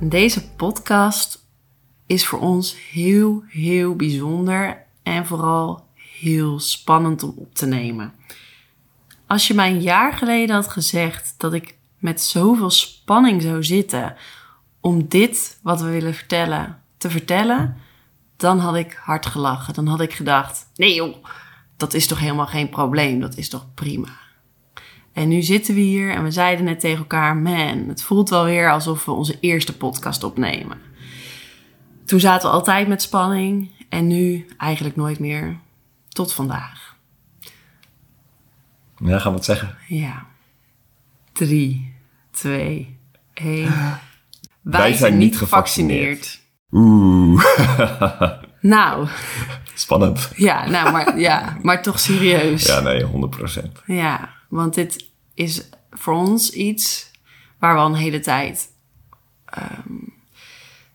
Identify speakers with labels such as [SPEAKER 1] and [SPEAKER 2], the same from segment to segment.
[SPEAKER 1] Deze podcast is voor ons heel, heel bijzonder en vooral heel spannend om op te nemen. Als je mij een jaar geleden had gezegd dat ik met zoveel spanning zou zitten om dit wat we willen vertellen te vertellen, dan had ik hard gelachen. Dan had ik gedacht: nee joh, dat is toch helemaal geen probleem, dat is toch prima. En nu zitten we hier en we zeiden net tegen elkaar: man, het voelt wel weer alsof we onze eerste podcast opnemen. Toen zaten we altijd met spanning en nu eigenlijk nooit meer. Tot vandaag.
[SPEAKER 2] Ja, gaan we het zeggen?
[SPEAKER 1] Ja. Drie, twee, één.
[SPEAKER 2] Wij zijn niet Oeh,
[SPEAKER 1] Nou,
[SPEAKER 2] spannend.
[SPEAKER 1] ja, nou, maar, ja, maar toch serieus.
[SPEAKER 2] Ja, nee, 100%.
[SPEAKER 1] Ja, want dit is voor ons iets waar we al een hele tijd ehm,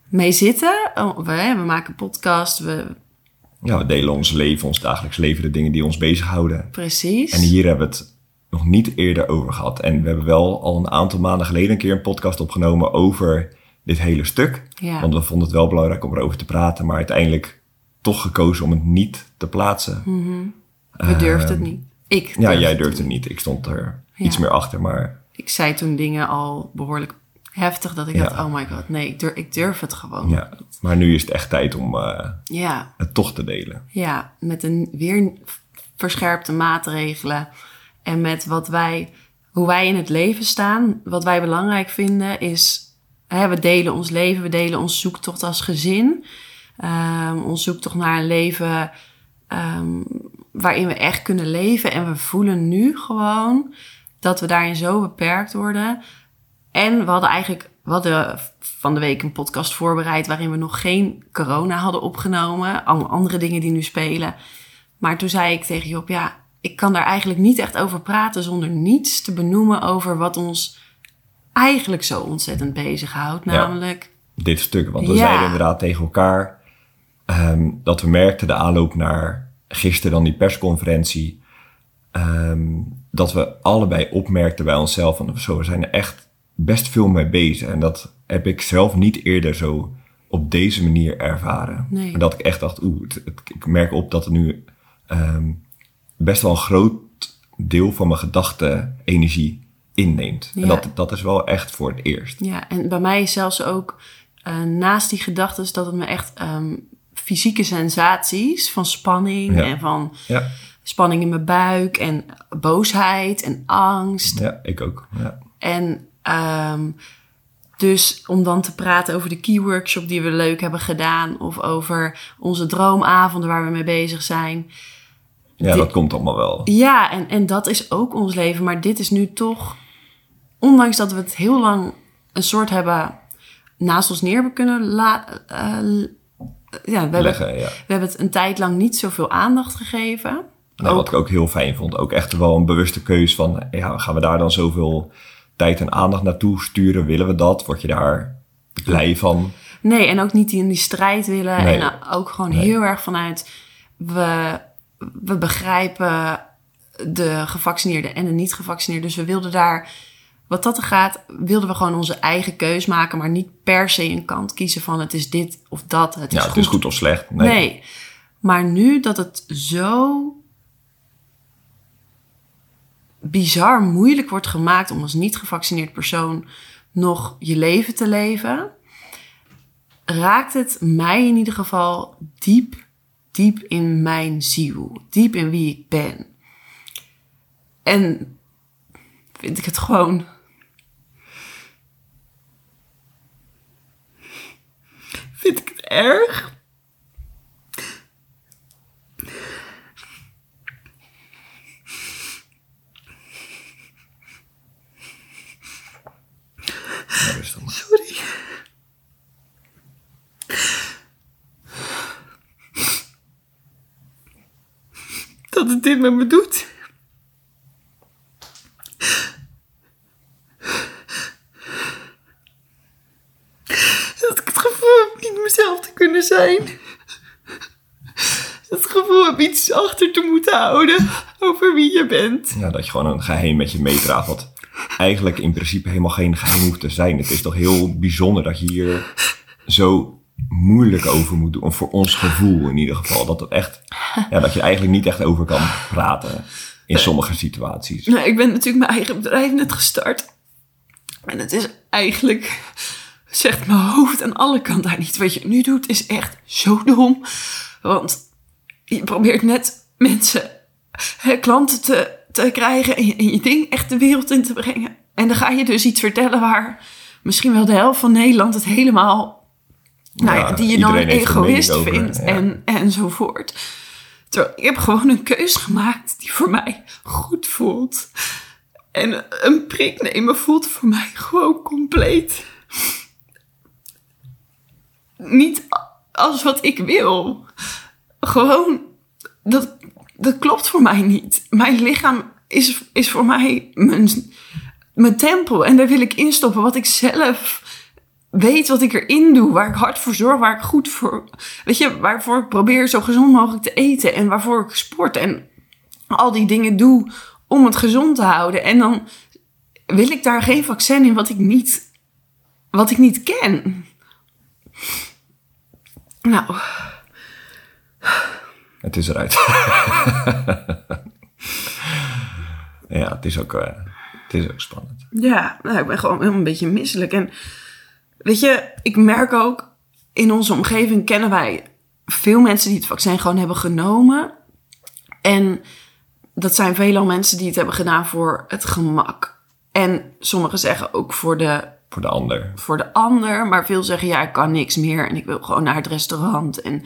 [SPEAKER 1] mee zitten. Oh, we, we maken podcast, we,
[SPEAKER 2] Ja, we delen ons leven, ons dagelijks leven, de dingen die ons bezighouden.
[SPEAKER 1] precies.
[SPEAKER 2] En hier hebben we het nog niet eerder over gehad. En we hebben wel al een aantal maanden geleden een keer een podcast opgenomen over dit hele stuk.
[SPEAKER 1] Ja.
[SPEAKER 2] Want we vonden het wel belangrijk om erover te praten, maar uiteindelijk toch gekozen om het niet te plaatsen.
[SPEAKER 1] we durfden het niet. Ik
[SPEAKER 2] Ja, jij
[SPEAKER 1] het
[SPEAKER 2] durfde
[SPEAKER 1] niet.
[SPEAKER 2] niet. Ik stond er
[SPEAKER 1] Ja.
[SPEAKER 2] iets meer achter, maar
[SPEAKER 1] Ik zei toen dingen al behoorlijk heftig dat ik
[SPEAKER 2] Ja.
[SPEAKER 1] dacht, oh my god, nee, ik durf, ik durf het gewoon.
[SPEAKER 2] ja. Maar nu is het echt tijd om eh,
[SPEAKER 1] ja.
[SPEAKER 2] het toch te delen.
[SPEAKER 1] Ja, met een weer verscherpte maatregelen. En met wat wij, hoe wij in het leven staan. Wat wij belangrijk vinden is, hè, we delen ons leven, we delen ons zoektocht als gezin. Ehm ons zoektocht naar een leven ehm, waarin we echt kunnen leven. En we voelen nu gewoon dat we daarin zo beperkt worden. En we hadden eigenlijk we hadden van de week een podcast voorbereid waarin we nog geen corona hadden opgenomen. Allemaal andere dingen die nu spelen. Maar toen zei ik tegen Job, ja, ik kan daar eigenlijk niet echt over praten zonder niets te benoemen over wat ons eigenlijk zo ontzettend bezighoudt.
[SPEAKER 2] Ja.
[SPEAKER 1] Namelijk,
[SPEAKER 2] Dit stuk, want we
[SPEAKER 1] Ja.
[SPEAKER 2] zeiden inderdaad tegen elkaar ehm, dat we merkten de aanloop naar gisteren dan die persconferentie. ehm, dat we allebei opmerkten bij onszelf van zo, we zijn er echt best veel mee bezig. En dat heb ik zelf niet eerder zo op deze manier ervaren.
[SPEAKER 1] Nee.
[SPEAKER 2] En dat ik echt dacht, oeh, ik merk op dat er nu ehm, best wel een groot deel van mijn gedachten energie inneemt.
[SPEAKER 1] Ja.
[SPEAKER 2] En dat, dat is wel echt voor het eerst.
[SPEAKER 1] ja, en bij mij is zelfs ook eh, naast die gedachten dat het me echt ehm, fysieke sensaties van spanning
[SPEAKER 2] Ja.
[SPEAKER 1] en van
[SPEAKER 2] Ja,
[SPEAKER 1] spanning in mijn buik en boosheid en angst.
[SPEAKER 2] ja ik ook. Ja.
[SPEAKER 1] En ehm, dus om dan te praten over de key workshop die we leuk hebben gedaan, of over onze droomavonden waar we mee bezig zijn.
[SPEAKER 2] Ja,
[SPEAKER 1] Dit-
[SPEAKER 2] dat komt allemaal wel.
[SPEAKER 1] Ja, en, en dat is ook ons leven, maar dit is nu toch, ondanks dat we het heel lang een soort hebben naast ons neer hebben kunnen laten. Ja, we hebben,
[SPEAKER 2] ja.
[SPEAKER 1] we hebben het een tijd lang niet zoveel aandacht gegeven.
[SPEAKER 2] Nou, wat ik ook heel fijn vond. Ook echt wel een bewuste keus van... Ja, gaan we daar dan zoveel tijd en aandacht naartoe sturen? Willen we dat? Word je daar blij van?
[SPEAKER 1] Nee, en ook niet in die strijd willen.
[SPEAKER 2] Nee.
[SPEAKER 1] En ook gewoon
[SPEAKER 2] Nee.
[SPEAKER 1] heel erg vanuit... We, we begrijpen de gevaccineerden en de niet-gevaccineerden. Dus we wilden daar... Wat dat er gaat, wilden we gewoon onze eigen keus maken... maar niet per se een kant kiezen van het is dit of dat. Het is goed.
[SPEAKER 2] het is goed of slecht. Nee.
[SPEAKER 1] Nee. Maar nu dat het zo bizar moeilijk wordt gemaakt om als niet gevaccineerd persoon nog je leven te leven. raakt het mij in ieder geval diep, diep in mijn ziel. Diep in wie ik ben. En vind ik het gewoon. Vind ik het erg? Sorry. Dat het dit met me doet. Dat ik het gevoel heb niet mezelf te kunnen zijn. Het gevoel heb iets achter te moeten houden over wie je bent.
[SPEAKER 2] Ja, dat je gewoon een geheim met je meedraagt. Wat eigenlijk in principe helemaal geen geheim hoeft te zijn. Het is toch heel bijzonder dat je hier zo moeilijk over moet doen. Voor ons gevoel in ieder geval. Dat, het echt, ja, dat je er eigenlijk niet echt over kan praten. In sommige situaties.
[SPEAKER 1] Nou, ik ben natuurlijk mijn eigen bedrijf net gestart. En het is eigenlijk, zegt mijn hoofd aan alle kanten daar niet. Wat je nu doet is echt zo dom. Want je probeert net mensen, hè, klanten te, te krijgen en je, en je ding echt de wereld in te brengen. En dan ga je dus iets vertellen waar misschien wel de helft van Nederland het helemaal, nou ja, die je dan egoïst
[SPEAKER 2] over,
[SPEAKER 1] vindt
[SPEAKER 2] ja.
[SPEAKER 1] en, enzovoort. Terwijl ik heb gewoon een keus gemaakt die voor mij goed voelt. En een prik nemen voelt voor mij gewoon compleet. Niet als wat ik wil. Gewoon, dat, dat klopt voor mij niet. Mijn lichaam is, is voor mij mijn, mijn tempel. En daar wil ik instoppen wat ik zelf weet wat ik erin doe, waar ik hard voor zorg, waar ik goed voor, weet je, waarvoor ik probeer zo gezond mogelijk te eten en waarvoor ik sport en al die dingen doe om het gezond te houden. En dan wil ik daar geen vaccin in wat ik niet, wat ik niet ken. Nou,
[SPEAKER 2] Het is eruit. ja, het is ook, eh, het is ook spannend.
[SPEAKER 1] Ja, nou, ik ben gewoon helemaal een beetje misselijk. En weet je, ik merk ook, in onze omgeving kennen wij veel mensen die het vaccin gewoon hebben genomen. En dat zijn veelal mensen die het hebben gedaan voor het gemak. En sommigen zeggen ook voor de,
[SPEAKER 2] Voor de ander.
[SPEAKER 1] voor de ander. Maar veel zeggen, ja, ik kan niks meer en ik wil gewoon naar het restaurant. En,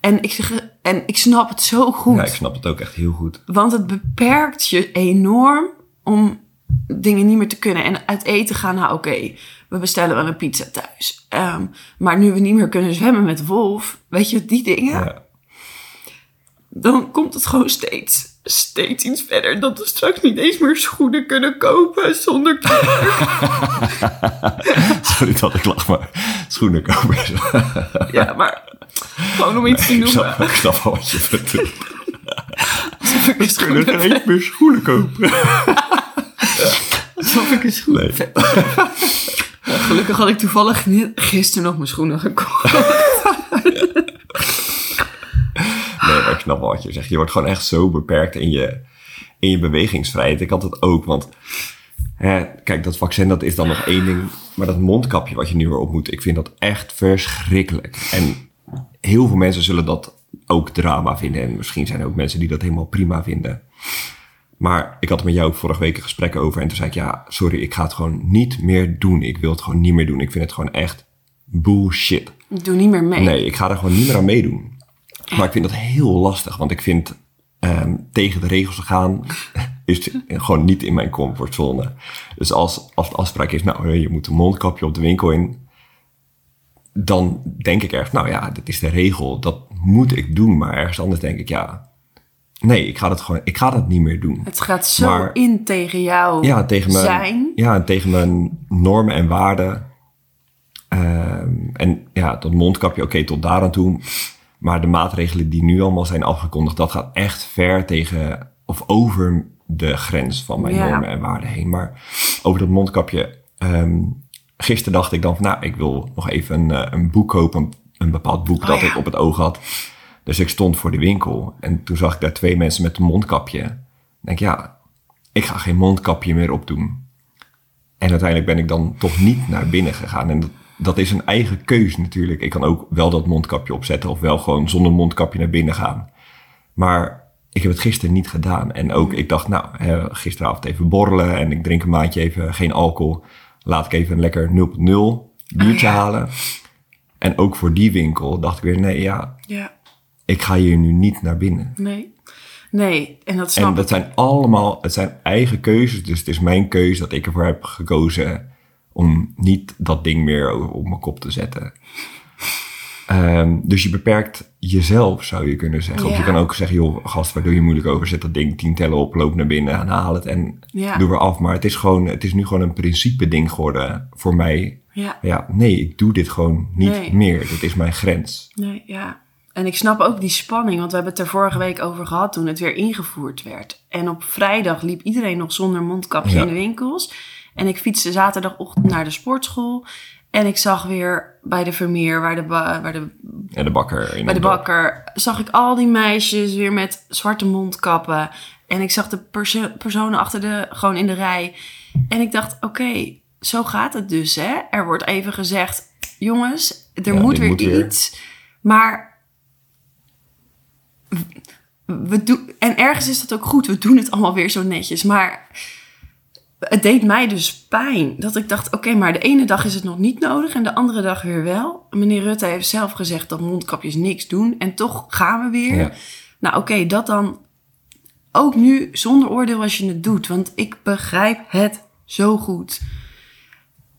[SPEAKER 1] en, ik, zeg, en ik snap het zo goed.
[SPEAKER 2] Ja, ik snap het ook echt heel goed.
[SPEAKER 1] Want het beperkt je enorm om dingen niet meer te kunnen. En uit eten gaan, nou oké, we bestellen wel een pizza thuis. Ehm, maar nu we niet meer kunnen zwemmen met Wolf, weet je, die dingen.
[SPEAKER 2] Ja.
[SPEAKER 1] Dan komt het gewoon steeds, steeds iets verder. Dat we straks niet eens meer schoenen kunnen kopen zonder
[SPEAKER 2] Sorry dat ik lach, maar schoenen kopen.
[SPEAKER 1] Ja, maar gewoon om iets te noemen.
[SPEAKER 2] ik snap wel wat je bedoelt.
[SPEAKER 1] Schoenen
[SPEAKER 2] geen eens meer schoenen kopen.
[SPEAKER 1] Alsof ik een schoen
[SPEAKER 2] Nee.
[SPEAKER 1] Gelukkig had ik toevallig gisteren nog mijn schoenen gekocht.
[SPEAKER 2] Nee, maar ik snap wel wat je zegt. Je wordt gewoon echt zo beperkt in je, in je bewegingsvrijheid. Ik had het ook, want hè, kijk, dat vaccin dat is dan nog één ding. Maar dat mondkapje wat je nu weer op moet, ik vind dat echt verschrikkelijk. En heel veel mensen zullen dat ook drama vinden. En misschien zijn er ook mensen die dat helemaal prima vinden. Maar ik had er met jou ook vorige week een gesprek over. En toen zei ik, ja, sorry, ik ga het gewoon niet meer doen. Ik wil het gewoon niet meer doen. Ik vind het gewoon echt bullshit.
[SPEAKER 1] Doe niet meer mee.
[SPEAKER 2] Nee, ik ga er gewoon niet meer aan meedoen. Maar ik vind dat heel lastig, want ik vind ehm, tegen de regels te gaan is gewoon niet in mijn comfortzone. Dus als, als de afspraak is, nou, je moet een mondkapje op de winkel in, dan denk ik echt, nou ja, dit is de regel, dat moet ik doen. Maar ergens anders denk ik, ja, nee, ik ga dat gewoon, ik ga dat niet meer doen.
[SPEAKER 1] Het gaat zo
[SPEAKER 2] Maar-
[SPEAKER 1] in tegen jou
[SPEAKER 2] Ja, tegen mijn,
[SPEAKER 1] zijn.
[SPEAKER 2] Ja, tegen mijn normen en waarden. Ehm, en ja, dat mondkapje, oké, tot daar aan toe. Maar de maatregelen die nu allemaal zijn afgekondigd, dat gaat echt ver tegen of over de grens van mijn
[SPEAKER 1] Ja.
[SPEAKER 2] normen en waarden heen. Maar over dat mondkapje, ehm, gisteren dacht ik dan van, nou, ik wil nog even een, eh, een boek kopen, een, een bepaald boek
[SPEAKER 1] Oh,
[SPEAKER 2] dat
[SPEAKER 1] ja.
[SPEAKER 2] ik op het oog had. Dus ik stond voor de winkel en toen zag ik daar twee mensen met een mondkapje. Ik denk, ja, ik ga geen mondkapje meer opdoen. En uiteindelijk ben ik dan toch niet naar binnen gegaan. En dat, dat is een eigen keuze natuurlijk. Ik kan ook wel dat mondkapje opzetten of wel gewoon zonder mondkapje naar binnen gaan. Maar ik heb het gisteren niet gedaan. En ook, ik dacht, nou, hè, gisteravond even borrelen en ik drink een maandje even geen alcohol. Laat ik even een lekker 0.0 biertje
[SPEAKER 1] Oh ja.
[SPEAKER 2] halen. En ook voor die winkel dacht ik weer, nee, ja,
[SPEAKER 1] Ja,
[SPEAKER 2] ik ga hier nu niet naar binnen.
[SPEAKER 1] nee. Nee, en dat snap
[SPEAKER 2] En
[SPEAKER 1] ik.
[SPEAKER 2] dat zijn allemaal, het zijn eigen keuzes. Dus het is mijn keuze dat ik ervoor heb gekozen om niet dat ding meer op mijn kop te zetten. Ehm, dus je beperkt jezelf, zou je kunnen zeggen. Of je kan ook zeggen, joh, gast, waar doe je moeilijk over? Zet dat ding tien tellen op, loop naar binnen en haal het en
[SPEAKER 1] Ja.
[SPEAKER 2] doe weer af. Maar het is, gewoon, het is nu gewoon een principe ding geworden voor mij.
[SPEAKER 1] Ja.
[SPEAKER 2] Ja, nee, ik doe dit gewoon niet
[SPEAKER 1] Nee.
[SPEAKER 2] meer. Dit is mijn grens.
[SPEAKER 1] Nee, ja. En ik snap ook die spanning, want we hebben het er vorige week over gehad toen het weer ingevoerd werd. En op vrijdag liep iedereen nog zonder mondkapje in de winkels. En ik fietste zaterdagochtend naar de sportschool. En ik zag weer bij de Vermeer, waar de, waar de,
[SPEAKER 2] En de bakker in
[SPEAKER 1] bij de bakker, zag ik al die meisjes weer met zwarte mondkappen. En ik zag de perso- personen achter de, gewoon in de rij. En ik dacht, oké, zo gaat het dus, hè. Er wordt even gezegd, jongens, er
[SPEAKER 2] Ja,
[SPEAKER 1] moet
[SPEAKER 2] dit
[SPEAKER 1] weer
[SPEAKER 2] moet weer.
[SPEAKER 1] iets. Maar we doen, en ergens is dat ook goed. We doen het allemaal weer zo netjes. Maar het deed mij dus pijn. Dat ik dacht, oké, maar de ene dag is het nog niet nodig en de andere dag weer wel. Meneer Rutte heeft zelf gezegd dat mondkapjes niks doen. En toch gaan we weer.
[SPEAKER 2] Ja.
[SPEAKER 1] Nou oké, dat dan ook nu zonder oordeel als je het doet. Want ik begrijp het zo goed.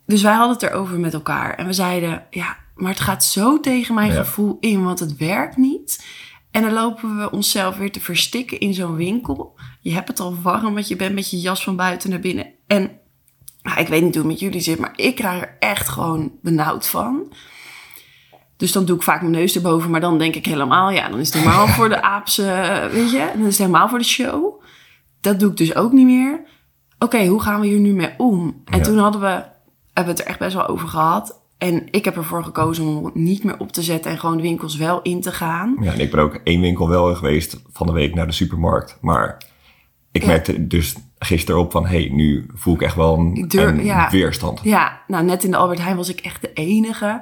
[SPEAKER 1] Dus wij hadden het erover met elkaar. En we zeiden, ja, maar het gaat zo tegen mijn
[SPEAKER 2] Ja.
[SPEAKER 1] gevoel in, want het werkt niet. En dan lopen we onszelf weer te verstikken in zo'n winkel. Je hebt het al warm, want je bent met je jas van buiten naar binnen. En nou, ik weet niet hoe het met jullie zit, maar ik krijg er echt gewoon benauwd van. Dus dan doe ik vaak mijn neus erboven, maar dan denk ik helemaal, ja, dan is het helemaal voor de aapse, weet je, dan is het helemaal voor de show. Dat doe ik dus ook niet meer. Oké, hoe gaan we hier nu mee om? En
[SPEAKER 2] Ja.
[SPEAKER 1] toen hadden we, hebben we het er echt best wel over gehad. En ik heb ervoor gekozen om het niet meer op te zetten en gewoon de winkels wel in te gaan.
[SPEAKER 2] Ja, en ik ben ook één winkel wel geweest van de week naar de supermarkt. Maar ik
[SPEAKER 1] Ja.
[SPEAKER 2] merkte dus gisteren op van, hé, hey, nu voel ik echt wel een, een
[SPEAKER 1] ja.
[SPEAKER 2] weerstand.
[SPEAKER 1] Ja, nou net in de Albert Heijn was ik echt de enige.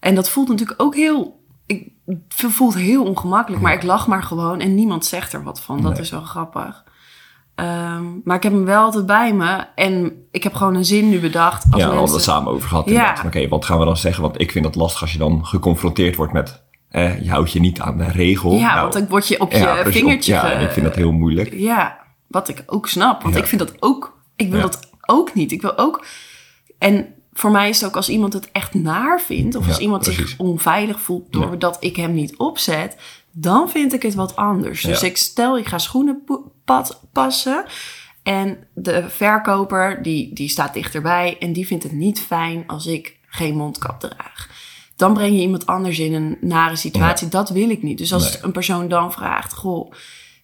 [SPEAKER 1] En dat voelt natuurlijk ook heel... Ik, het voelt heel ongemakkelijk, maar ik lach maar gewoon en niemand zegt er wat van. Dat
[SPEAKER 2] Nee.
[SPEAKER 1] is wel grappig. Ehm, maar ik heb hem wel altijd bij me en ik heb gewoon een zin nu bedacht. Als
[SPEAKER 2] ja, hadden we het samen over gehad.
[SPEAKER 1] Ja.
[SPEAKER 2] Oké, wat gaan we dan zeggen? Want ik vind het lastig als je dan geconfronteerd wordt met... Eh, je houdt je niet aan de regel.
[SPEAKER 1] Ja,
[SPEAKER 2] Nou,
[SPEAKER 1] want dan word je op je
[SPEAKER 2] precies, op-
[SPEAKER 1] vingertje...
[SPEAKER 2] ja, en ik vind dat heel moeilijk.
[SPEAKER 1] Ja, wat ik ook snap. Want
[SPEAKER 2] Ja.
[SPEAKER 1] ik vind dat ook... Ik wil
[SPEAKER 2] Ja.
[SPEAKER 1] dat ook niet. Ik wil ook... En voor mij is het ook als iemand het echt naar vindt... of als iemand
[SPEAKER 2] precies.
[SPEAKER 1] zich onveilig voelt... Doordat ik hem niet opzet... dan vind ik het wat anders. Dus ik stel, ik ga schoenen passen... en de verkoper, die, die staat dichterbij... en die vindt het niet fijn als ik geen mondkap draag. Dan breng je iemand anders in een nare situatie. Dat wil ik niet. Dus als
[SPEAKER 2] Nee.
[SPEAKER 1] een persoon dan vraagt... goh,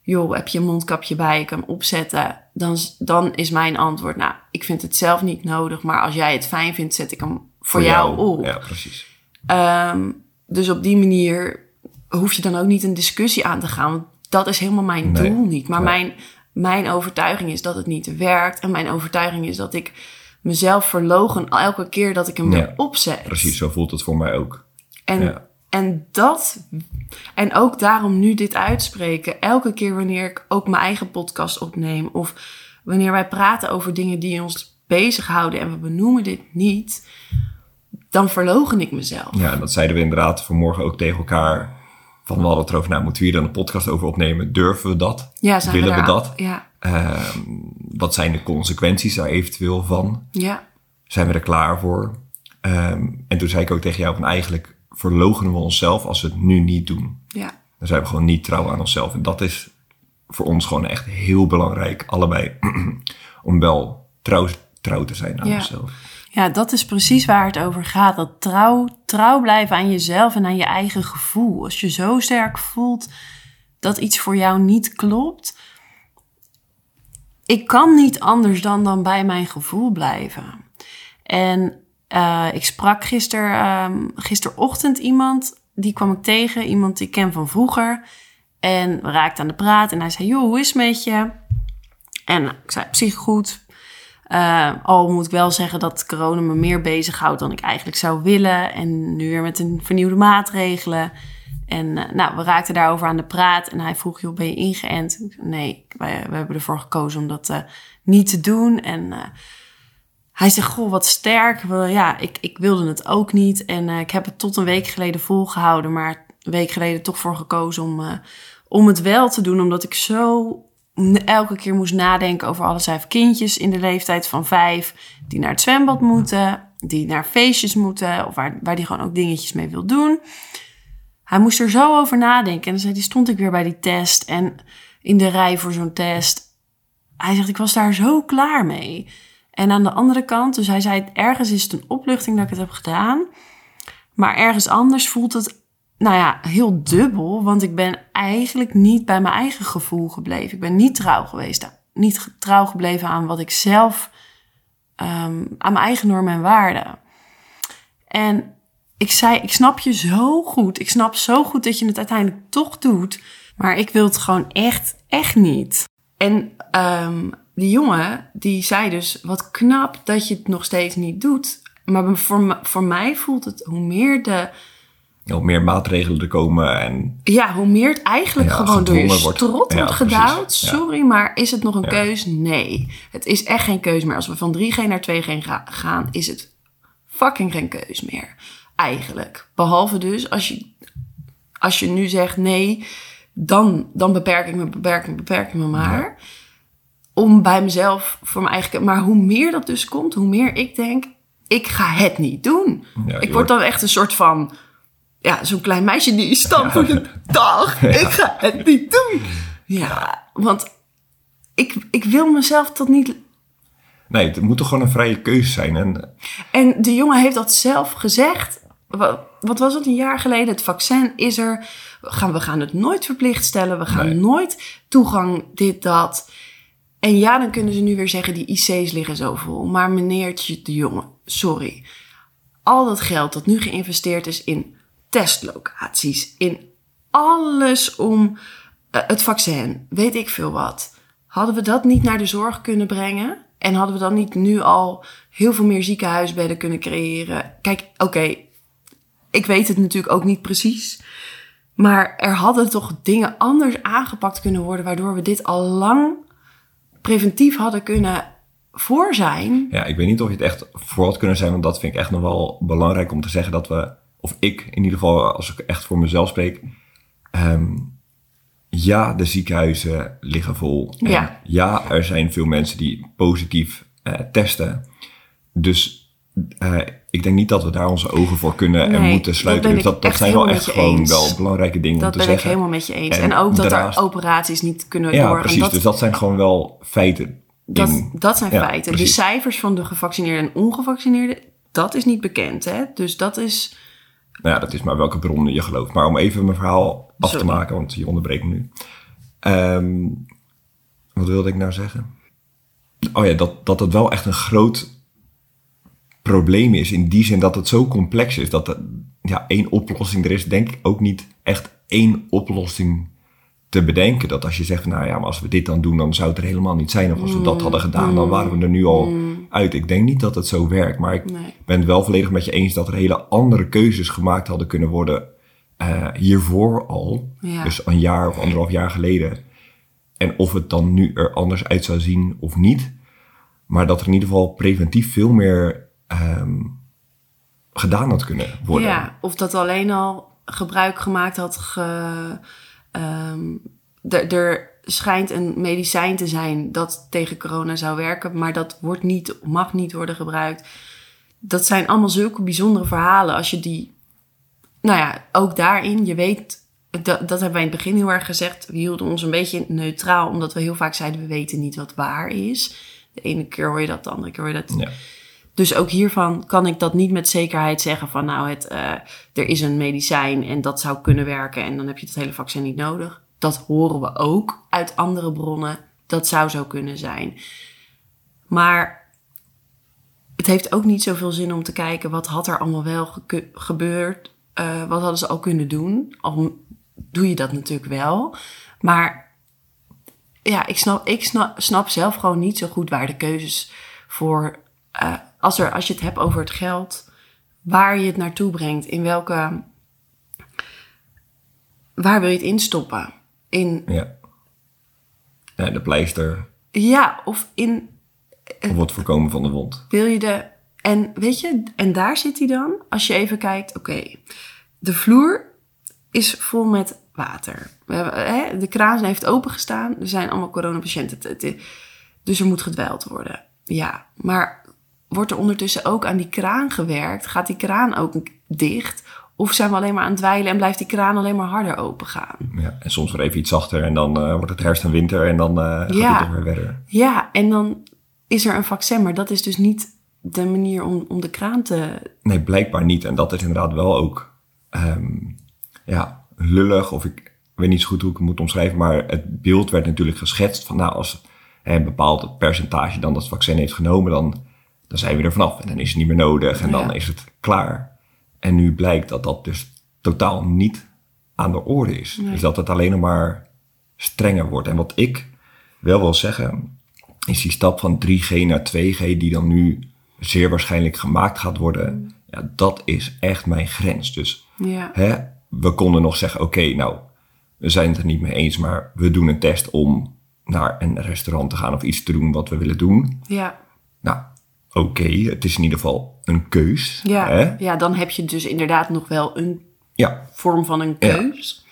[SPEAKER 1] joh, heb je een mondkapje bij, ik kan hem opzetten. Dan, dan is mijn antwoord, nou, ik vind het zelf niet nodig, maar als jij het fijn vindt, zet ik hem voor, jou, op.
[SPEAKER 2] Ja, precies.
[SPEAKER 1] Ehm, dus op die manier hoef je dan ook niet een discussie aan te gaan, want dat is helemaal mijn
[SPEAKER 2] Nee.
[SPEAKER 1] doel niet. Maar
[SPEAKER 2] Nee.
[SPEAKER 1] mijn, mijn overtuiging is dat het niet werkt en mijn overtuiging is dat ik mezelf verlogen elke keer dat ik hem weer opzet.
[SPEAKER 2] Precies, zo voelt het voor mij ook.
[SPEAKER 1] En, en dat, en ook daarom nu dit uitspreken, elke keer wanneer ik ook mijn eigen podcast opneem of wanneer wij praten over dingen die ons bezighouden en we benoemen dit niet, dan verlogen ik mezelf.
[SPEAKER 2] Ja, en dat zeiden we inderdaad vanmorgen ook tegen elkaar. Van we hadden het erover, nou moeten we hier dan een podcast over opnemen? Durven we dat?
[SPEAKER 1] Ja, zijn
[SPEAKER 2] Willen we dat?
[SPEAKER 1] Ja,
[SPEAKER 2] Ehm, wat zijn de consequenties daar eventueel van?
[SPEAKER 1] ja,
[SPEAKER 2] Zijn we er klaar voor? Ehm, en toen zei ik ook tegen jou van eigenlijk verloochenen we onszelf als we het nu niet doen.
[SPEAKER 1] ja.
[SPEAKER 2] Dan zijn we gewoon niet trouw aan onszelf. En dat is voor ons gewoon echt heel belangrijk, allebei, om wel trouw, trouw te zijn aan
[SPEAKER 1] Ja.
[SPEAKER 2] onszelf.
[SPEAKER 1] Ja, dat is precies waar het over gaat. Dat trouw, trouw blijven aan jezelf en aan je eigen gevoel. Als je zo sterk voelt dat iets voor jou niet klopt. Ik kan niet anders dan, dan bij mijn gevoel blijven. En eh, ik sprak gister, ehm, gisterochtend iemand, die kwam ik tegen. Iemand die ik ken van vroeger. En we raakten aan de praat en hij zei, joh, hoe is het met je? En ik zei, zich goed. Uh, al moet ik wel zeggen dat corona me meer bezighoudt dan ik eigenlijk zou willen. En nu weer met een vernieuwde maatregelen. En uh, nou, we raakten daarover aan de praat. En hij vroeg, joh, ben je ingeënt? Nee, we hebben ervoor gekozen om dat uh, niet te doen. En hij zegt, goh, wat sterk. Ja, ik, ik wilde het ook niet. En ik heb het tot een week geleden volgehouden. Maar een week geleden toch voor gekozen om, om het wel te doen. Omdat ik zo elke keer moest nadenken over alle vijf kindjes in de leeftijd van vijf. Die naar het zwembad moeten, die naar feestjes moeten. Of waar, waar die gewoon ook dingetjes mee wil doen. Hij moest er zo over nadenken. En dan zei hij, stond ik weer bij die test en in de rij voor zo'n test. Hij zegt, ik was daar zo klaar mee. En aan de andere kant, dus hij zei, ergens is het een opluchting dat ik het heb gedaan. Maar ergens anders voelt het nou ja, heel dubbel. Want ik ben eigenlijk niet bij mijn eigen gevoel gebleven. Ik ben niet trouw geweest. Niet trouw gebleven aan wat ik zelf, um, aan mijn eigen normen en waarden. En ik zei, ik snap je zo goed. Ik snap zo goed dat je het uiteindelijk toch doet. Maar ik wil het gewoon echt, echt niet. En um, die jongen, die zei dus, wat knap dat je het nog steeds niet doet. Maar voor, voor mij voelt het, hoe meer de
[SPEAKER 2] hoe meer maatregelen er komen. En,
[SPEAKER 1] ja, hoe meer het eigenlijk gewoon door je strot wordt, gedouwd. Sorry, maar is het nog een keus? Nee. Het is echt geen keus meer. Als we van 3G naar 2G gaan, is het fucking geen keus meer. Eigenlijk. Behalve dus als je, als je nu zegt nee, dan, dan beperk ik me, beperk ik me, beperk ik me maar. Om bij mezelf, voor mijn eigen... Maar hoe meer dat dus komt, hoe meer ik denk, ik ga het niet doen. ik word dan echt een soort van ja, zo'n klein meisje die stampt voor de dag. Ik ga het niet doen. Ja, want ik, ik wil mezelf tot niet...
[SPEAKER 2] Nee, het moet toch gewoon een vrije keuze zijn. En,
[SPEAKER 1] en de jongen heeft dat zelf gezegd. Wat, wat was het, een jaar geleden? Het vaccin is er. We gaan, we gaan het nooit verplicht stellen. We gaan nooit toegang, dit, dat. En ja, dan kunnen ze nu weer zeggen, die IC's liggen zo vol. Maar meneertje de jongen, sorry. Al dat geld dat nu geïnvesteerd is in testlocaties, in alles om uh, het vaccin, weet ik veel wat. Hadden we dat niet naar de zorg kunnen brengen? En hadden we dan niet nu al heel veel meer ziekenhuisbedden kunnen creëren? Kijk, oké, ik weet het natuurlijk ook niet precies. Maar er hadden toch dingen anders aangepakt kunnen worden, waardoor we dit al lang preventief hadden kunnen voor zijn.
[SPEAKER 2] Ja, ik weet niet of je het echt voor had kunnen zijn, want dat vind ik echt nog wel belangrijk om te zeggen dat we of ik in ieder geval, als ik echt voor mezelf spreek. Um, ja, de ziekenhuizen liggen vol. Ja. ja, er zijn veel mensen die positief uh, testen. Dus uh, ik denk niet dat we daar onze ogen voor kunnen en moeten sluiten. Dus dat, dat zijn wel echt gewoon wel belangrijke dingen
[SPEAKER 1] dat
[SPEAKER 2] om te zeggen.
[SPEAKER 1] Dat ben ik helemaal met je eens. En, ook dat er operaties niet kunnen ja, doorgaan.
[SPEAKER 2] precies. dus dat zijn gewoon wel feiten.
[SPEAKER 1] Dat, dat zijn feiten. De cijfers van de gevaccineerden en ongevaccineerden, dat is niet bekend. Hè? Dus dat is
[SPEAKER 2] nou ja, dat is maar welke bronnen je gelooft. Maar om even mijn verhaal af te maken, want je onderbreekt me nu. Um, wat wilde ik nou zeggen? Oh ja, dat, dat het wel echt een groot probleem is. In die zin dat het zo complex is. Dat er ja, één oplossing er is, denk ik ook niet echt één oplossing te bedenken. Dat als je zegt, nou ja, maar als we dit dan doen, dan zou het er helemaal niet zijn. Of als we dat mm. hadden gedaan, dan waren we er nu al mm. uit. Ik denk niet dat het zo werkt. Maar ik ben het wel volledig met je eens dat er hele andere keuzes gemaakt hadden kunnen worden. Uh, hiervoor al. Dus een jaar of anderhalf jaar geleden. En of het dan nu er anders uit zou zien of niet. Maar dat er in ieder geval preventief veel meer um, gedaan had kunnen worden.
[SPEAKER 1] Ja, of dat alleen al gebruik gemaakt had ge, Um, er schijnt een medicijn te zijn dat tegen corona zou werken, maar dat wordt niet, mag niet worden gebruikt. Dat zijn allemaal zulke bijzondere verhalen. Als je die, nou ja, ook daarin, je weet, dat, dat hebben wij in het begin heel erg gezegd. We hielden ons een beetje neutraal, omdat we heel vaak zeiden: we weten niet wat waar is. De ene keer hoor je dat, de andere keer hoor je dat. Dus ook hiervan kan ik dat niet met zekerheid zeggen van nou, het, uh, er is een medicijn en dat zou kunnen werken en dan heb je het hele vaccin niet nodig. Dat horen we ook uit andere bronnen. Dat zou zo kunnen zijn. Maar het heeft ook niet zoveel zin om te kijken wat had er allemaal wel gebeurd. Uh, wat hadden ze al kunnen doen. Al doe je dat natuurlijk wel. Maar ja, ik snap, ik snap, snap zelf gewoon niet zo goed waar de keuzes voor eh, als, er, als je het hebt over het geld, waar je het naartoe brengt, in welke. Waar wil je het instoppen? In,
[SPEAKER 2] Ja. ja de pleister
[SPEAKER 1] ja, of in
[SPEAKER 2] of het voorkomen van de wond.
[SPEAKER 1] wil je de. En weet je, en daar zit hij dan. Als je even kijkt, oké, de vloer is vol met water. We hebben, hè, de kraan heeft opengestaan. Er zijn allemaal coronapatiënten. Dus er moet gedwijld worden. Ja, maar wordt er ondertussen ook aan die kraan gewerkt? Gaat die kraan ook dicht? Of zijn we alleen maar aan het dweilen en blijft die kraan alleen maar harder open gaan?
[SPEAKER 2] Ja. En soms weer even iets zachter en dan eh, wordt het herfst en winter en dan eh gaat
[SPEAKER 1] Ja.
[SPEAKER 2] het toch weer verder.
[SPEAKER 1] Ja, en dan is er een vaccin, maar dat is dus niet de manier om, om de kraan te.
[SPEAKER 2] Nee, blijkbaar niet. En dat is inderdaad wel ook ehm, ja, lullig. Of ik weet niet zo goed hoe ik het moet omschrijven. Maar het beeld werd natuurlijk geschetst van nou, als een bepaald percentage dan dat vaccin heeft genomen, dan, dan zijn we er vanaf. En dan is het niet meer nodig en dan
[SPEAKER 1] Ja.
[SPEAKER 2] is het klaar. En nu blijkt dat dat dus totaal niet aan de orde is. Dus dat het alleen nog maar strenger wordt. En wat ik wel wil zeggen, is die stap van 3G naar 2G, die dan nu zeer waarschijnlijk gemaakt gaat worden, ja, dat is echt mijn grens. Dus
[SPEAKER 1] Ja,
[SPEAKER 2] hè, we konden nog zeggen, oké, nou, we zijn het er niet mee eens, maar we doen een test om naar een restaurant te gaan of iets te doen wat we willen doen.
[SPEAKER 1] ja,
[SPEAKER 2] Nou, oké, het is in ieder geval een keus.
[SPEAKER 1] ja.
[SPEAKER 2] Hè?
[SPEAKER 1] ja, dan heb je dus inderdaad nog wel een
[SPEAKER 2] ja,
[SPEAKER 1] vorm van een keus.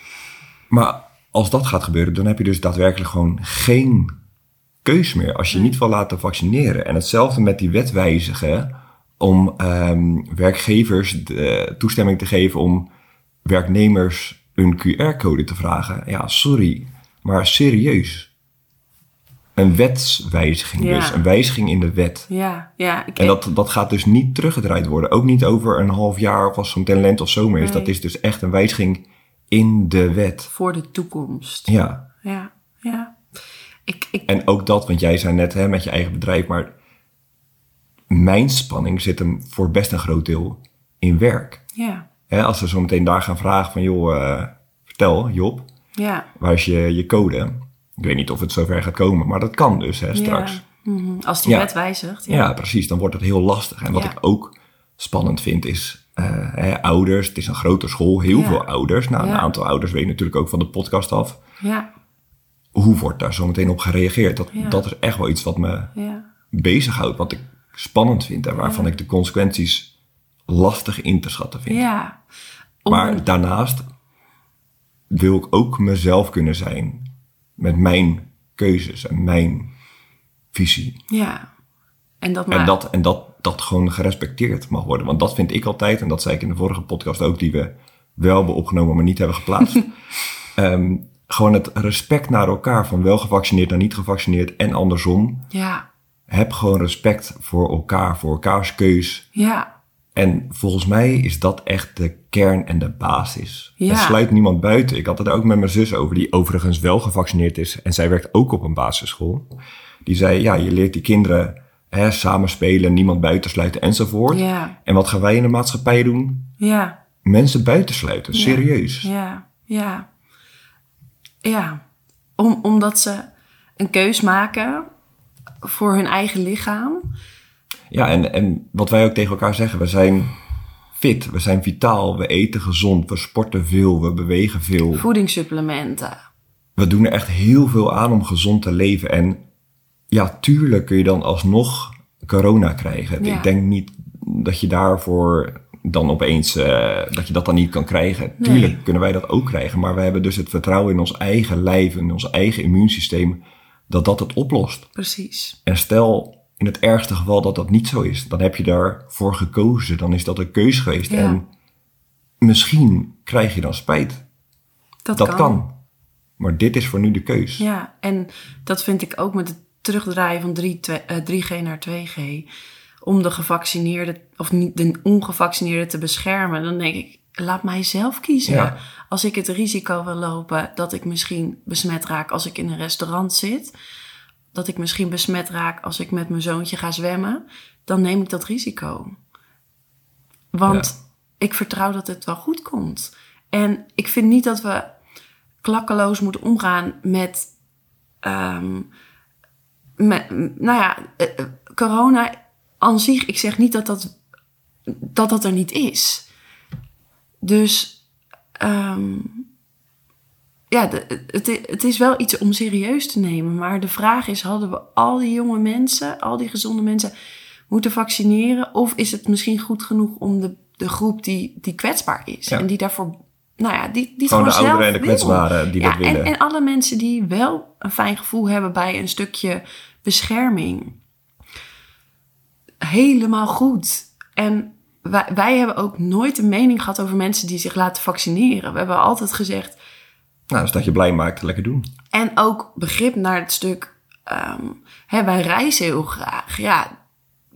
[SPEAKER 2] Maar als dat gaat gebeuren, dan heb je dus daadwerkelijk gewoon geen keus meer. Als je niet wil laten vaccineren. En hetzelfde met die wet wijzigen om ehm, werkgevers de toestemming te geven om werknemers een QR-code te vragen. Ja, sorry, maar serieus. Een wetswijziging
[SPEAKER 1] Ja.
[SPEAKER 2] dus, een wijziging in de wet.
[SPEAKER 1] Ja, ja. Ik,
[SPEAKER 2] En dat, dat gaat dus niet teruggedraaid worden. Ook niet over een half jaar of als zo'n talent of zomer is.
[SPEAKER 1] Nee.
[SPEAKER 2] Dat is dus echt een wijziging in de wet.
[SPEAKER 1] Voor de toekomst.
[SPEAKER 2] Ja,
[SPEAKER 1] Ja, ja. Ik, ik,
[SPEAKER 2] en ook dat, want jij zei net hè, met je eigen bedrijf, maar mijn spanning zit hem voor best een groot deel in werk.
[SPEAKER 1] ja,
[SPEAKER 2] Hè, als we zo meteen daar gaan vragen van, joh, eh, vertel Job,
[SPEAKER 1] ja.
[SPEAKER 2] waar is je, je code? Ik weet niet of het zover gaat komen, maar dat kan dus hè, straks.
[SPEAKER 1] Mhm. Als die
[SPEAKER 2] Ja.
[SPEAKER 1] wet wijzigt.
[SPEAKER 2] Ja.
[SPEAKER 1] Ja.
[SPEAKER 2] precies. Dan wordt het heel lastig. En wat ik ook spannend vind is eh, hè, ouders. Het is een grote school, heel veel ouders. Nou, een aantal ouders weten natuurlijk ook van de podcast af.
[SPEAKER 1] Ja,
[SPEAKER 2] Hoe wordt daar zo meteen op gereageerd? Dat, dat is echt wel iets wat me
[SPEAKER 1] ja,
[SPEAKER 2] bezighoudt. Wat ik spannend vind en waarvan ik de consequenties lastig in te schatten vind.
[SPEAKER 1] ja. Om-
[SPEAKER 2] Maar daarnaast wil ik ook mezelf kunnen zijn met mijn keuzes en mijn visie.
[SPEAKER 1] ja. En dat maar...
[SPEAKER 2] En, dat, en dat, dat gewoon gerespecteerd mag worden. Want dat vind ik altijd, en dat zei ik in de vorige podcast ook, die we wel hebben opgenomen, maar niet hebben geplaatst. Ehm, gewoon het respect naar elkaar, van wel gevaccineerd naar niet gevaccineerd en andersom.
[SPEAKER 1] Ja,
[SPEAKER 2] Heb gewoon respect voor elkaar, voor elkaars keus.
[SPEAKER 1] ja,
[SPEAKER 2] En volgens mij is dat echt de kern en de basis.
[SPEAKER 1] Ja.
[SPEAKER 2] Sluit niemand buiten. Ik had het ook met mijn zus over, die overigens wel gevaccineerd is. En zij werkt ook op een basisschool. Die zei, ja, je leert die kinderen hè, samenspelen, niemand buitensluiten enzovoort.
[SPEAKER 1] ja,
[SPEAKER 2] En wat gaan wij in de maatschappij doen?
[SPEAKER 1] ja.
[SPEAKER 2] Mensen buitensluiten, serieus.
[SPEAKER 1] Ja, ja. Ja, Om, omdat ze een keus maken voor hun eigen lichaam.
[SPEAKER 2] Ja, en, en wat wij ook tegen elkaar zeggen, we zijn fit, we zijn vitaal, we eten gezond, we sporten veel, we bewegen veel.
[SPEAKER 1] Voedingssupplementen.
[SPEAKER 2] We doen er echt heel veel aan om gezond te leven. En ja, tuurlijk kun je dan alsnog corona krijgen.
[SPEAKER 1] Ja.
[SPEAKER 2] Ik denk niet dat je daarvoor dan opeens, eh, dat je dat dan niet kan krijgen.
[SPEAKER 1] Nee.
[SPEAKER 2] Tuurlijk kunnen wij dat ook krijgen, maar we hebben dus het vertrouwen in ons eigen lijf, in ons eigen immuunsysteem, dat dat het oplost.
[SPEAKER 1] Precies.
[SPEAKER 2] En stel in het ergste geval dat dat niet zo is, dan heb je daarvoor gekozen, dan is dat een keus geweest.
[SPEAKER 1] Ja.
[SPEAKER 2] En misschien krijg je dan spijt.
[SPEAKER 1] Dat,
[SPEAKER 2] Dat kan. Maar dit is voor nu de keus.
[SPEAKER 1] Ja, en dat vind ik ook met het terugdraaien van 3, eh, 3G naar 2G. Om de gevaccineerde of niet de ongevaccineerde te beschermen. Dan denk ik, laat mij zelf kiezen.
[SPEAKER 2] Ja.
[SPEAKER 1] Als ik het risico wil lopen dat ik misschien besmet raak als ik in een restaurant zit. Dat ik misschien besmet raak als ik met mijn zoontje ga zwemmen. Dan neem ik dat risico. Want ik vertrouw dat het wel goed komt. En ik vind niet dat we klakkeloos moeten omgaan met, ehm, met nou ja, eh, eh, corona aan zich, ik zeg niet dat dat, dat, dat er niet is. Dus ehm, ja, het, het is wel iets om serieus te nemen. Maar de vraag is, hadden we al die jonge mensen, al die gezonde mensen moeten vaccineren? Of is het misschien goed genoeg om de, de groep die, die kwetsbaar is
[SPEAKER 2] Ja.
[SPEAKER 1] en die daarvoor, nou ja, die, die het
[SPEAKER 2] Gewoon de ouderen en de kwetsbaren die
[SPEAKER 1] ja,
[SPEAKER 2] dat willen.
[SPEAKER 1] En, en alle mensen die wel een fijn gevoel hebben bij een stukje bescherming. Helemaal goed. En wij, wij hebben ook nooit een mening gehad over mensen die zich laten vaccineren. We hebben altijd gezegd,
[SPEAKER 2] Nou, dus dat je blij maakt, lekker doen.
[SPEAKER 1] en ook begrip naar het stuk, ehm, hè, wij reizen heel graag. Ja,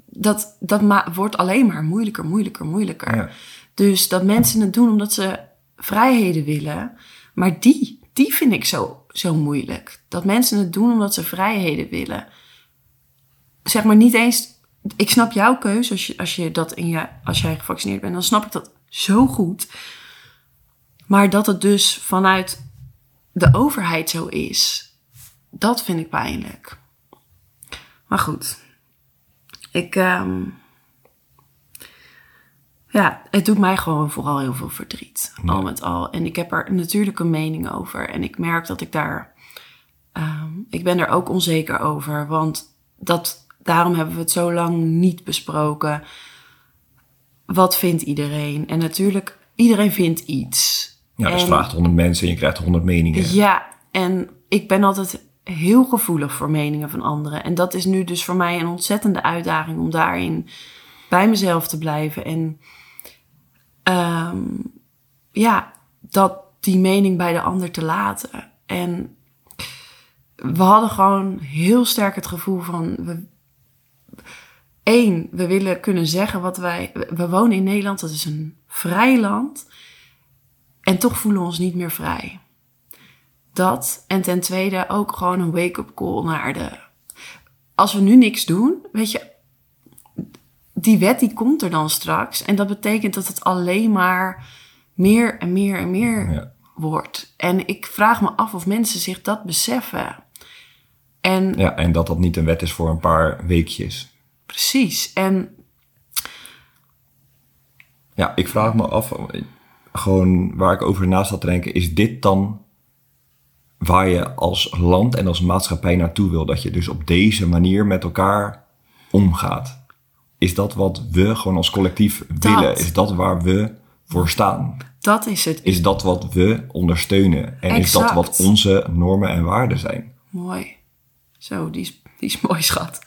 [SPEAKER 1] dat, dat wordt alleen maar moeilijker, moeilijker, moeilijker.
[SPEAKER 2] Ja.
[SPEAKER 1] Dus dat mensen het doen omdat ze vrijheden willen. Maar die, die vind ik zo, zo moeilijk. Dat mensen het doen omdat ze vrijheden willen. Zeg maar niet eens. Ik snap jouw keuze als je, als je dat in je, als jij gevaccineerd bent, dan snap ik dat zo goed. Maar dat het dus vanuit de overheid zo is, dat vind ik pijnlijk. Maar goed, ik. ehm, ja, het doet mij gewoon vooral heel veel verdriet. Al met al. En ik heb er natuurlijk een mening over. En ik merk dat ik daar. ehm, ik ben er ook onzeker over. Want dat, daarom hebben we het zo lang niet besproken. Wat vindt iedereen? En natuurlijk, iedereen vindt iets.
[SPEAKER 2] Ja, dus
[SPEAKER 1] En-
[SPEAKER 2] vraagt 100 mensen en je krijgt 100 meningen.
[SPEAKER 1] ja, en ik ben altijd heel gevoelig voor meningen van anderen. En dat is nu dus voor mij een ontzettende uitdaging om daarin bij mezelf te blijven. En ehm, ja, dat die mening bij de ander te laten. En we hadden gewoon heel sterk het gevoel van. We, Eén, we willen kunnen zeggen wat wij. We wonen in Nederland, dat is een vrij land. En toch voelen we ons niet meer vrij. Dat. En ten tweede ook gewoon een wake-up call naar de. Als we nu niks doen, weet je. Die wet die komt er dan straks. En dat betekent dat het alleen maar meer en meer en meer
[SPEAKER 2] Ja.
[SPEAKER 1] wordt. En ik vraag me af of mensen zich dat beseffen. En
[SPEAKER 2] Ja, en dat dat niet een wet is voor een paar weekjes.
[SPEAKER 1] precies. En
[SPEAKER 2] Ja, ik vraag me af, gewoon waar ik over na zat te denken, is dit dan waar je als land en als maatschappij naartoe wil? Dat je dus op deze manier met elkaar omgaat. Is dat wat we gewoon als collectief willen? Is dat waar we voor staan?
[SPEAKER 1] dat is het.
[SPEAKER 2] Is dat wat we ondersteunen? En is dat wat onze normen en waarden zijn?
[SPEAKER 1] Mooi. Zo, die is, die is mooi, schat.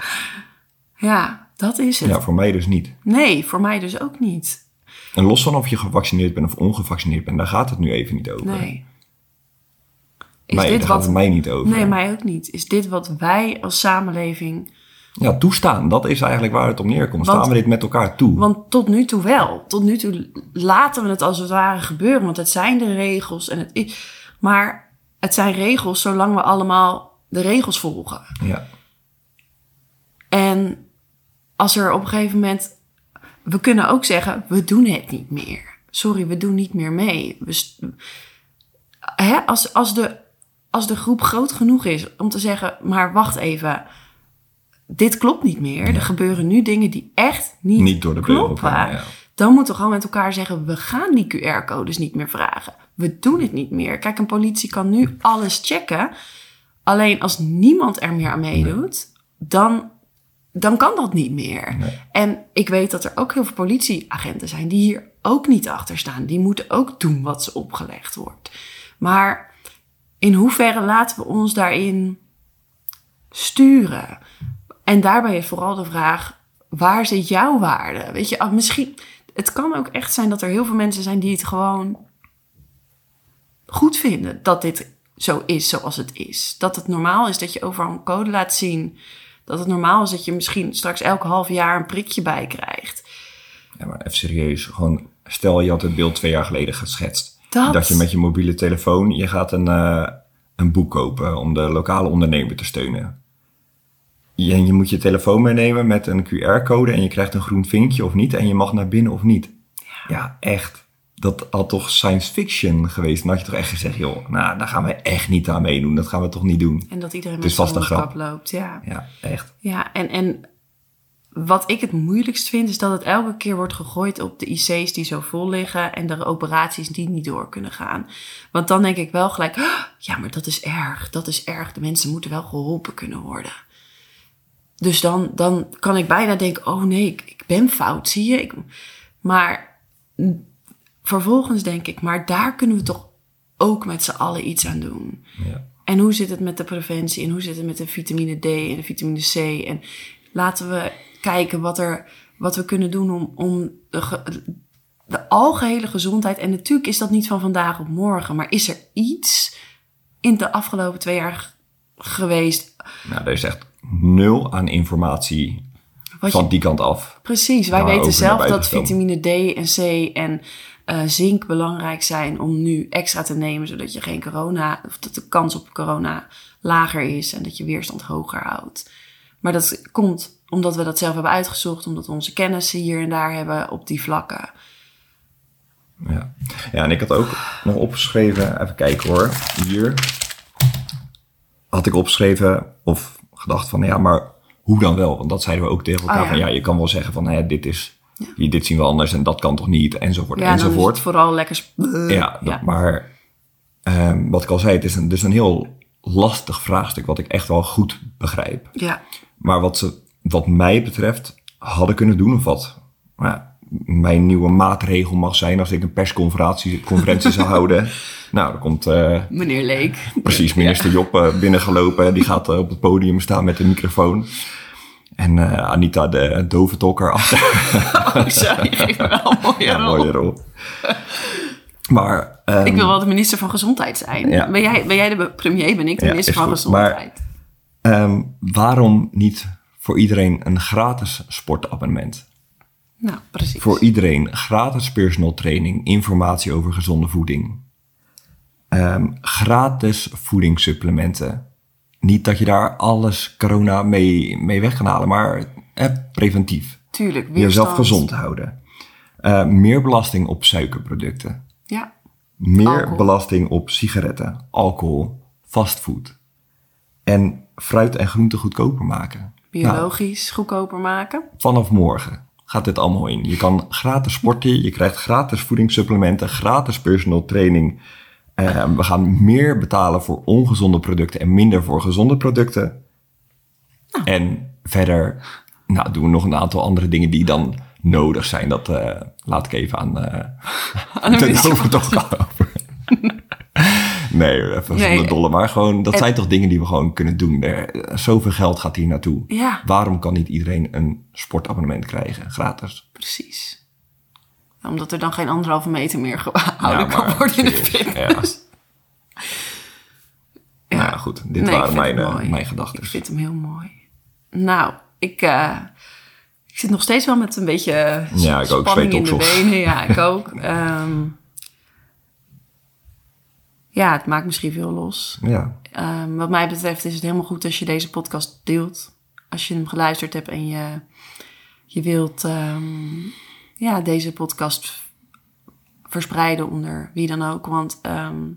[SPEAKER 1] Ja, dat is het.
[SPEAKER 2] Ja, voor mij dus niet.
[SPEAKER 1] Nee, voor mij dus ook niet.
[SPEAKER 2] En los van of je gevaccineerd bent of ongevaccineerd bent, daar gaat het nu even niet over.
[SPEAKER 1] Nee. Is dit
[SPEAKER 2] daar gaat
[SPEAKER 1] wat...
[SPEAKER 2] het mij niet over.
[SPEAKER 1] Nee, mij ook niet. Is dit wat wij als samenleving...
[SPEAKER 2] Ja, toestaan, dat is eigenlijk waar het om neerkomt.
[SPEAKER 1] Want-
[SPEAKER 2] Staan we dit met elkaar toe?
[SPEAKER 1] Want tot nu toe wel. Tot nu toe laten we het als het ware gebeuren. Want het zijn de regels. En het is... Maar het zijn regels zolang we allemaal de regels volgen.
[SPEAKER 2] Ja.
[SPEAKER 1] En als er op een gegeven moment. We kunnen ook zeggen: we doen het niet meer. Sorry, we doen niet meer mee. We Hè? Als, als, de, als de groep groot genoeg is om te zeggen: maar wacht even. Dit klopt niet meer. Er gebeuren nu dingen die echt niet,
[SPEAKER 2] Niet door de
[SPEAKER 1] kloppen.
[SPEAKER 2] gaan, ja.
[SPEAKER 1] Dan moeten we gewoon met elkaar zeggen: we gaan die QR-codes niet meer vragen. We doen het niet meer. Kijk, een politie kan nu alles checken. Alleen als niemand er meer aan meedoet, dan, dan kan dat niet meer. En ik weet dat er ook heel veel politieagenten zijn die hier ook niet achter staan. Die moeten ook doen wat ze opgelegd wordt. Maar in hoeverre laten we ons daarin sturen? En daarbij is vooral de vraag: waar zit jouw waarde? Weet je, ah, misschien. Het kan ook echt zijn dat er heel veel mensen zijn die het gewoon goed vinden dat dit zo is zoals het is. Dat het normaal is dat je overal een code laat zien. Dat het normaal is dat je misschien straks elk half jaar een prikje bij krijgt.
[SPEAKER 2] ja, maar even serieus. Gewoon, stel je had het beeld twee jaar geleden geschetst.
[SPEAKER 1] Dat.
[SPEAKER 2] je met je mobiele telefoon, je gaat een, eh, een boek kopen om de lokale ondernemer te steunen. Je, je moet je telefoon meenemen met een QR-code en je krijgt een groen vinkje of niet. En je mag naar binnen of niet. Ja, echt. Dat had toch science fiction geweest. Dan had je toch echt gezegd, joh, nou, daar gaan we echt niet aan meedoen. Dat gaan we toch niet doen.
[SPEAKER 1] En dat iedereen
[SPEAKER 2] Het
[SPEAKER 1] met
[SPEAKER 2] een grap.
[SPEAKER 1] loopt. Ja.
[SPEAKER 2] Ja, echt.
[SPEAKER 1] Ja, en, en wat ik het moeilijkst vind, is dat het elke keer wordt gegooid op de IC's die zo vol liggen en de operaties die niet door kunnen gaan. Want dan denk ik wel gelijk, "Ah, ja, maar dat is erg, dat is erg. De mensen moeten wel geholpen kunnen worden. Dus dan, dan kan ik bijna denken, oh nee, ik, ik ben fout, zie je. Ik, maar vervolgens denk ik, maar daar kunnen we toch ook met z'n allen iets aan doen.
[SPEAKER 2] Ja.
[SPEAKER 1] En hoe zit het met de preventie? En hoe zit het met de vitamine D en de vitamine C? En laten we kijken wat, er, wat we kunnen doen om, om de, de algehele gezondheid. En natuurlijk is dat niet van vandaag op morgen. Maar is er iets in de afgelopen twee jaar geweest?
[SPEAKER 2] Nou, er is echt nul aan informatie
[SPEAKER 1] Wat
[SPEAKER 2] van die kant af.
[SPEAKER 1] precies, wij weten zelf dat vitamine D en C en eh, zink belangrijk zijn om nu extra te nemen. Zodat je geen corona, of dat de kans op corona lager is en dat je weerstand hoger houdt. Maar dat komt omdat we dat zelf hebben uitgezocht, omdat we onze kennis hier en daar hebben op die vlakken.
[SPEAKER 2] Ja. ja, en ik had ook nog opgeschreven, even kijken hoor, hier had ik opgeschreven of gedacht van ja, maar hoe dan wel? Want dat zeiden we ook tegen elkaar
[SPEAKER 1] Oh, ja.
[SPEAKER 2] van ja, je kan wel zeggen van hè, dit is, hier, dit zien we anders en dat kan toch niet enzovoort
[SPEAKER 1] Ja, dan is
[SPEAKER 2] enzovoort.
[SPEAKER 1] het vooral lekker...
[SPEAKER 2] Ja, dat- maar ehm, wat ik al zei, het is een, dus een heel lastig vraagstuk wat ik echt wel goed begrijp.
[SPEAKER 1] ja,
[SPEAKER 2] Maar wat ze, wat mij betreft, hadden kunnen doen of wat ja, mijn nieuwe maatregel mag zijn als ik een persconferentie conferentie zou houden. Nou, dan komt eh,
[SPEAKER 1] meneer Leek.
[SPEAKER 2] precies minister Job eh, binnengelopen. Die gaat eh, op het podium staan met een microfoon. En eh, Anita, de dove tolker achter.
[SPEAKER 1] Oh, sorry, geef me wel een mooie
[SPEAKER 2] ja,
[SPEAKER 1] rol.
[SPEAKER 2] mooie rol. Maar ehm,
[SPEAKER 1] Ik wil wel de minister van Gezondheid zijn.
[SPEAKER 2] Ja.
[SPEAKER 1] Ben, jij, ben jij de premier, ben ik de
[SPEAKER 2] Ja,
[SPEAKER 1] minister
[SPEAKER 2] is
[SPEAKER 1] van
[SPEAKER 2] goed.
[SPEAKER 1] Gezondheid.
[SPEAKER 2] ehm, waarom niet voor iedereen een gratis sportabonnement?
[SPEAKER 1] Nou, precies.
[SPEAKER 2] Voor iedereen gratis personal training, informatie over gezonde voeding. Ehm, gratis voedingssupplementen. Niet dat je daar alles corona mee, mee weg kan halen, maar eh, preventief.
[SPEAKER 1] Tuurlijk,
[SPEAKER 2] Jezelf gezond houden. Eh, meer belasting op suikerproducten.
[SPEAKER 1] Ja,
[SPEAKER 2] Meer
[SPEAKER 1] Alcohol.
[SPEAKER 2] belasting op sigaretten, alcohol, fastfood. En fruit en groente goedkoper maken. Nou,
[SPEAKER 1] biologisch goedkoper maken.
[SPEAKER 2] vanaf morgen gaat dit allemaal in. Je kan gratis sporten, je krijgt gratis voedingssupplementen, gratis personal training. Eh, we gaan meer betalen voor ongezonde producten en minder voor gezonde producten. En verder nou, doen we nog een aantal andere dingen die dan nodig zijn. Dat eh, laat ik even aan, eh
[SPEAKER 1] Aan de minister
[SPEAKER 2] over toch over. Nee, even
[SPEAKER 1] Nee.
[SPEAKER 2] zonder dolle. Maar gewoon, dat
[SPEAKER 1] En-
[SPEAKER 2] zijn toch dingen die we gewoon kunnen doen. Er, zoveel geld gaat hier naartoe.
[SPEAKER 1] Ja.
[SPEAKER 2] Waarom kan niet iedereen een sportabonnement krijgen? Gratis.
[SPEAKER 1] Precies. Omdat er dan geen anderhalve meter meer gehouden
[SPEAKER 2] Ja,
[SPEAKER 1] kan worden in de fitness.
[SPEAKER 2] Ja. Nou ja, goed. Dit
[SPEAKER 1] Nee, ik
[SPEAKER 2] waren mijn, eh, mijn
[SPEAKER 1] Ik
[SPEAKER 2] gedachten.
[SPEAKER 1] vind hem heel mooi. Nou, ik, eh, ik zit nog steeds wel met een beetje
[SPEAKER 2] Ja, ik ook.
[SPEAKER 1] spanning in de benen. Ja, ik ook. Ehm, ja, het maakt misschien veel los.
[SPEAKER 2] Ja,
[SPEAKER 1] Ehm, wat mij betreft is het helemaal goed als je deze podcast deelt. Als je hem geluisterd hebt en je, je wilt ehm, ja, deze podcast verspreiden onder wie dan ook. Want ehm,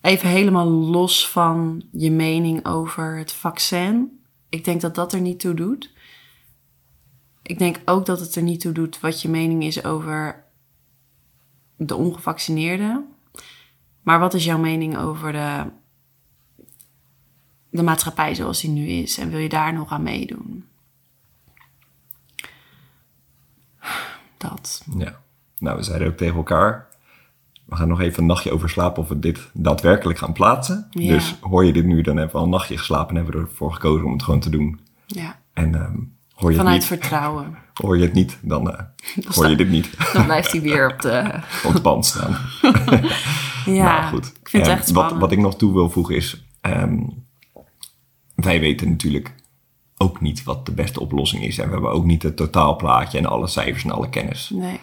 [SPEAKER 1] even helemaal los van je mening over het vaccin. Ik denk dat dat er niet toe doet. Ik denk ook dat het er niet toe doet wat je mening is over de ongevaccineerden. Maar wat is jouw mening over de, de maatschappij zoals die nu is? En wil je daar nog aan meedoen? Dat.
[SPEAKER 2] ja. Nou, we zeiden ook tegen elkaar. We gaan nog even een nachtje over slapen of we dit daadwerkelijk gaan plaatsen.
[SPEAKER 1] Ja.
[SPEAKER 2] Dus hoor je dit nu, dan hebben we al een nachtje geslapen en hebben we ervoor gekozen om het gewoon te doen.
[SPEAKER 1] Ja.
[SPEAKER 2] En ehm, hoor, je het
[SPEAKER 1] Vanuit
[SPEAKER 2] niet,
[SPEAKER 1] vertrouwen.
[SPEAKER 2] hoor je het niet, dan eh, hoor je dit niet
[SPEAKER 1] Dan blijft hij weer op de.
[SPEAKER 2] op het band staan.
[SPEAKER 1] Ja,
[SPEAKER 2] Nou, goed.
[SPEAKER 1] ik vind het
[SPEAKER 2] Ehm,
[SPEAKER 1] echt spannend.
[SPEAKER 2] Wat, wat ik nog toe wil voegen is... ehm, wij weten natuurlijk ook niet wat de beste oplossing is. En we hebben ook niet het totaalplaatje en alle cijfers en alle kennis.
[SPEAKER 1] Nee.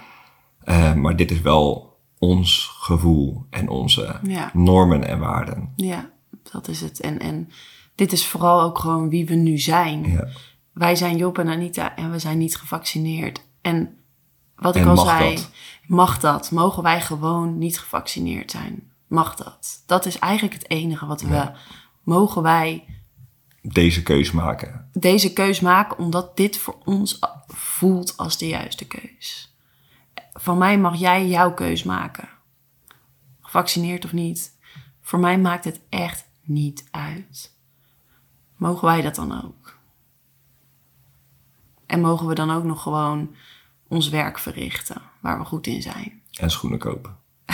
[SPEAKER 2] Eh, maar dit is wel ons gevoel en onze
[SPEAKER 1] Ja.
[SPEAKER 2] normen en waarden.
[SPEAKER 1] Ja, dat is het. En, en dit is vooral ook gewoon wie we nu zijn.
[SPEAKER 2] Ja.
[SPEAKER 1] Wij zijn Job en Anita en we zijn niet gevaccineerd. En wat ik al
[SPEAKER 2] mag
[SPEAKER 1] zei,
[SPEAKER 2] dat?
[SPEAKER 1] mag dat? Mogen wij gewoon niet gevaccineerd zijn? Mag dat? Dat is eigenlijk het enige wat we... Mogen wij
[SPEAKER 2] deze keus maken.
[SPEAKER 1] Deze keus maken omdat dit voor ons voelt als de juiste keus. Van mij mag jij jouw keus maken. Gevaccineerd of niet. Voor mij maakt het echt niet uit. Mogen wij dat dan ook? En mogen we dan ook nog gewoon ons werk verrichten, waar we goed in zijn?
[SPEAKER 2] En schoenen kopen.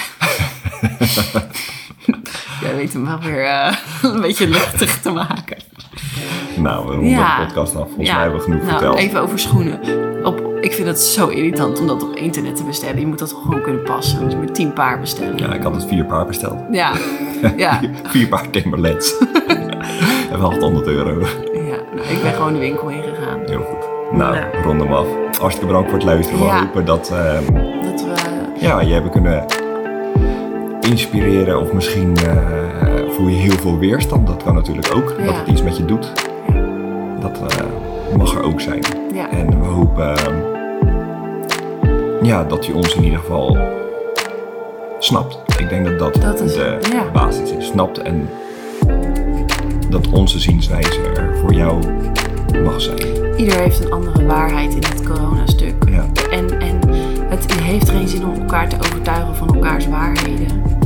[SPEAKER 1] Jij weet hem wel weer eh, een beetje luchtig te maken.
[SPEAKER 2] Nou, we ronden
[SPEAKER 1] Ja.
[SPEAKER 2] de podcast af. Volgens
[SPEAKER 1] Ja.
[SPEAKER 2] mij hebben we genoeg
[SPEAKER 1] nou,
[SPEAKER 2] verteld.
[SPEAKER 1] Even over schoenen. Op, ik vind het zo irritant om dat op internet te bestellen. Je moet dat gewoon kunnen passen. Dus je moet tien paar bestellen.
[SPEAKER 2] Ja, ik had het vier paar besteld.
[SPEAKER 1] Ja, ja.
[SPEAKER 2] Vier paar Timberlands. en 800 euro.
[SPEAKER 1] ja. Nou, ik ben gewoon de winkel ingegaan.
[SPEAKER 2] Heel goed. Nou,
[SPEAKER 1] Ja.
[SPEAKER 2] rond hem af. Hartstikke bedankt voor het luisteren. We hopen dat ehm,
[SPEAKER 1] Dat we...
[SPEAKER 2] ja, je hebben kunnen inspireren. Of misschien eh, voel je heel veel weerstand. Dat kan natuurlijk ook. Dat het iets met je doet. Dat eh, mag er ook zijn. En we hopen ehm, ja, dat je ons in ieder geval snapt. Ik denk dat dat,
[SPEAKER 1] Dat is-
[SPEAKER 2] de
[SPEAKER 1] ja.
[SPEAKER 2] basis is. Snapt en dat onze zienswijze er voor jou mag zijn.
[SPEAKER 1] Ieder heeft een andere waarheid in het coronastuk.
[SPEAKER 2] Ja.
[SPEAKER 1] En, en het heeft geen zin om elkaar te overtuigen van elkaars waarheden.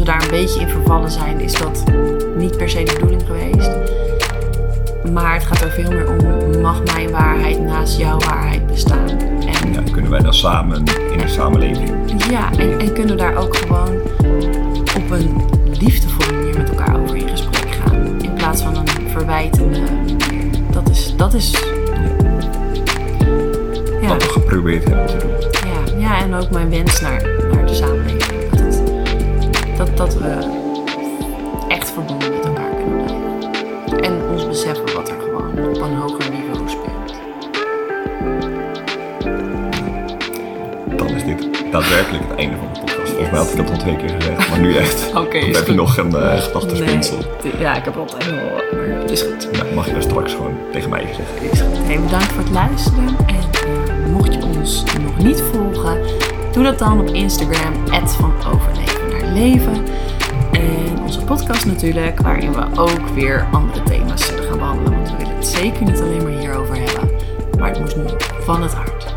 [SPEAKER 1] Als we daar een beetje in vervallen zijn, is dat niet per se de bedoeling geweest. Maar het gaat er veel meer om, mag mijn waarheid naast jouw waarheid bestaan? En
[SPEAKER 2] Ja, kunnen wij dan samen in de samenleving.
[SPEAKER 1] ja, en, en kunnen daar ook gewoon op een liefdevolle manier met elkaar over in gesprek gaan. In plaats van een verwijtende. Dat is, dat is ja,
[SPEAKER 2] Wat we geprobeerd hebben te doen.
[SPEAKER 1] ja, ja, en ook mijn wens naar, naar de samenleving. Dat, dat, we echt verbonden met elkaar kunnen blijven. En ons beseffen wat er gewoon op een hoger niveau speelt.
[SPEAKER 2] Dan is dit daadwerkelijk het einde van de podcast. Volgens mij had ik dat al twee keer gezegd, maar nu echt.
[SPEAKER 1] Oké, is
[SPEAKER 2] heb je nog een uh, gedachtespinsel.
[SPEAKER 1] Nee, ja, ik heb wel wat, maar het is goed.
[SPEAKER 2] Nou, mag je dat straks gewoon tegen mij zeggen.
[SPEAKER 1] Hey, bedankt voor het luisteren. En eh, mocht je ons nog niet volgen, doe dat dan op Instagram, van leven. En onze podcast natuurlijk, waarin we ook weer andere thema's zullen gaan behandelen. Want we willen het zeker niet alleen maar hierover hebben. Maar het moest nu van het hart.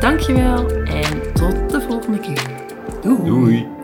[SPEAKER 1] Dankjewel en tot de volgende keer. Doei.
[SPEAKER 2] Doei!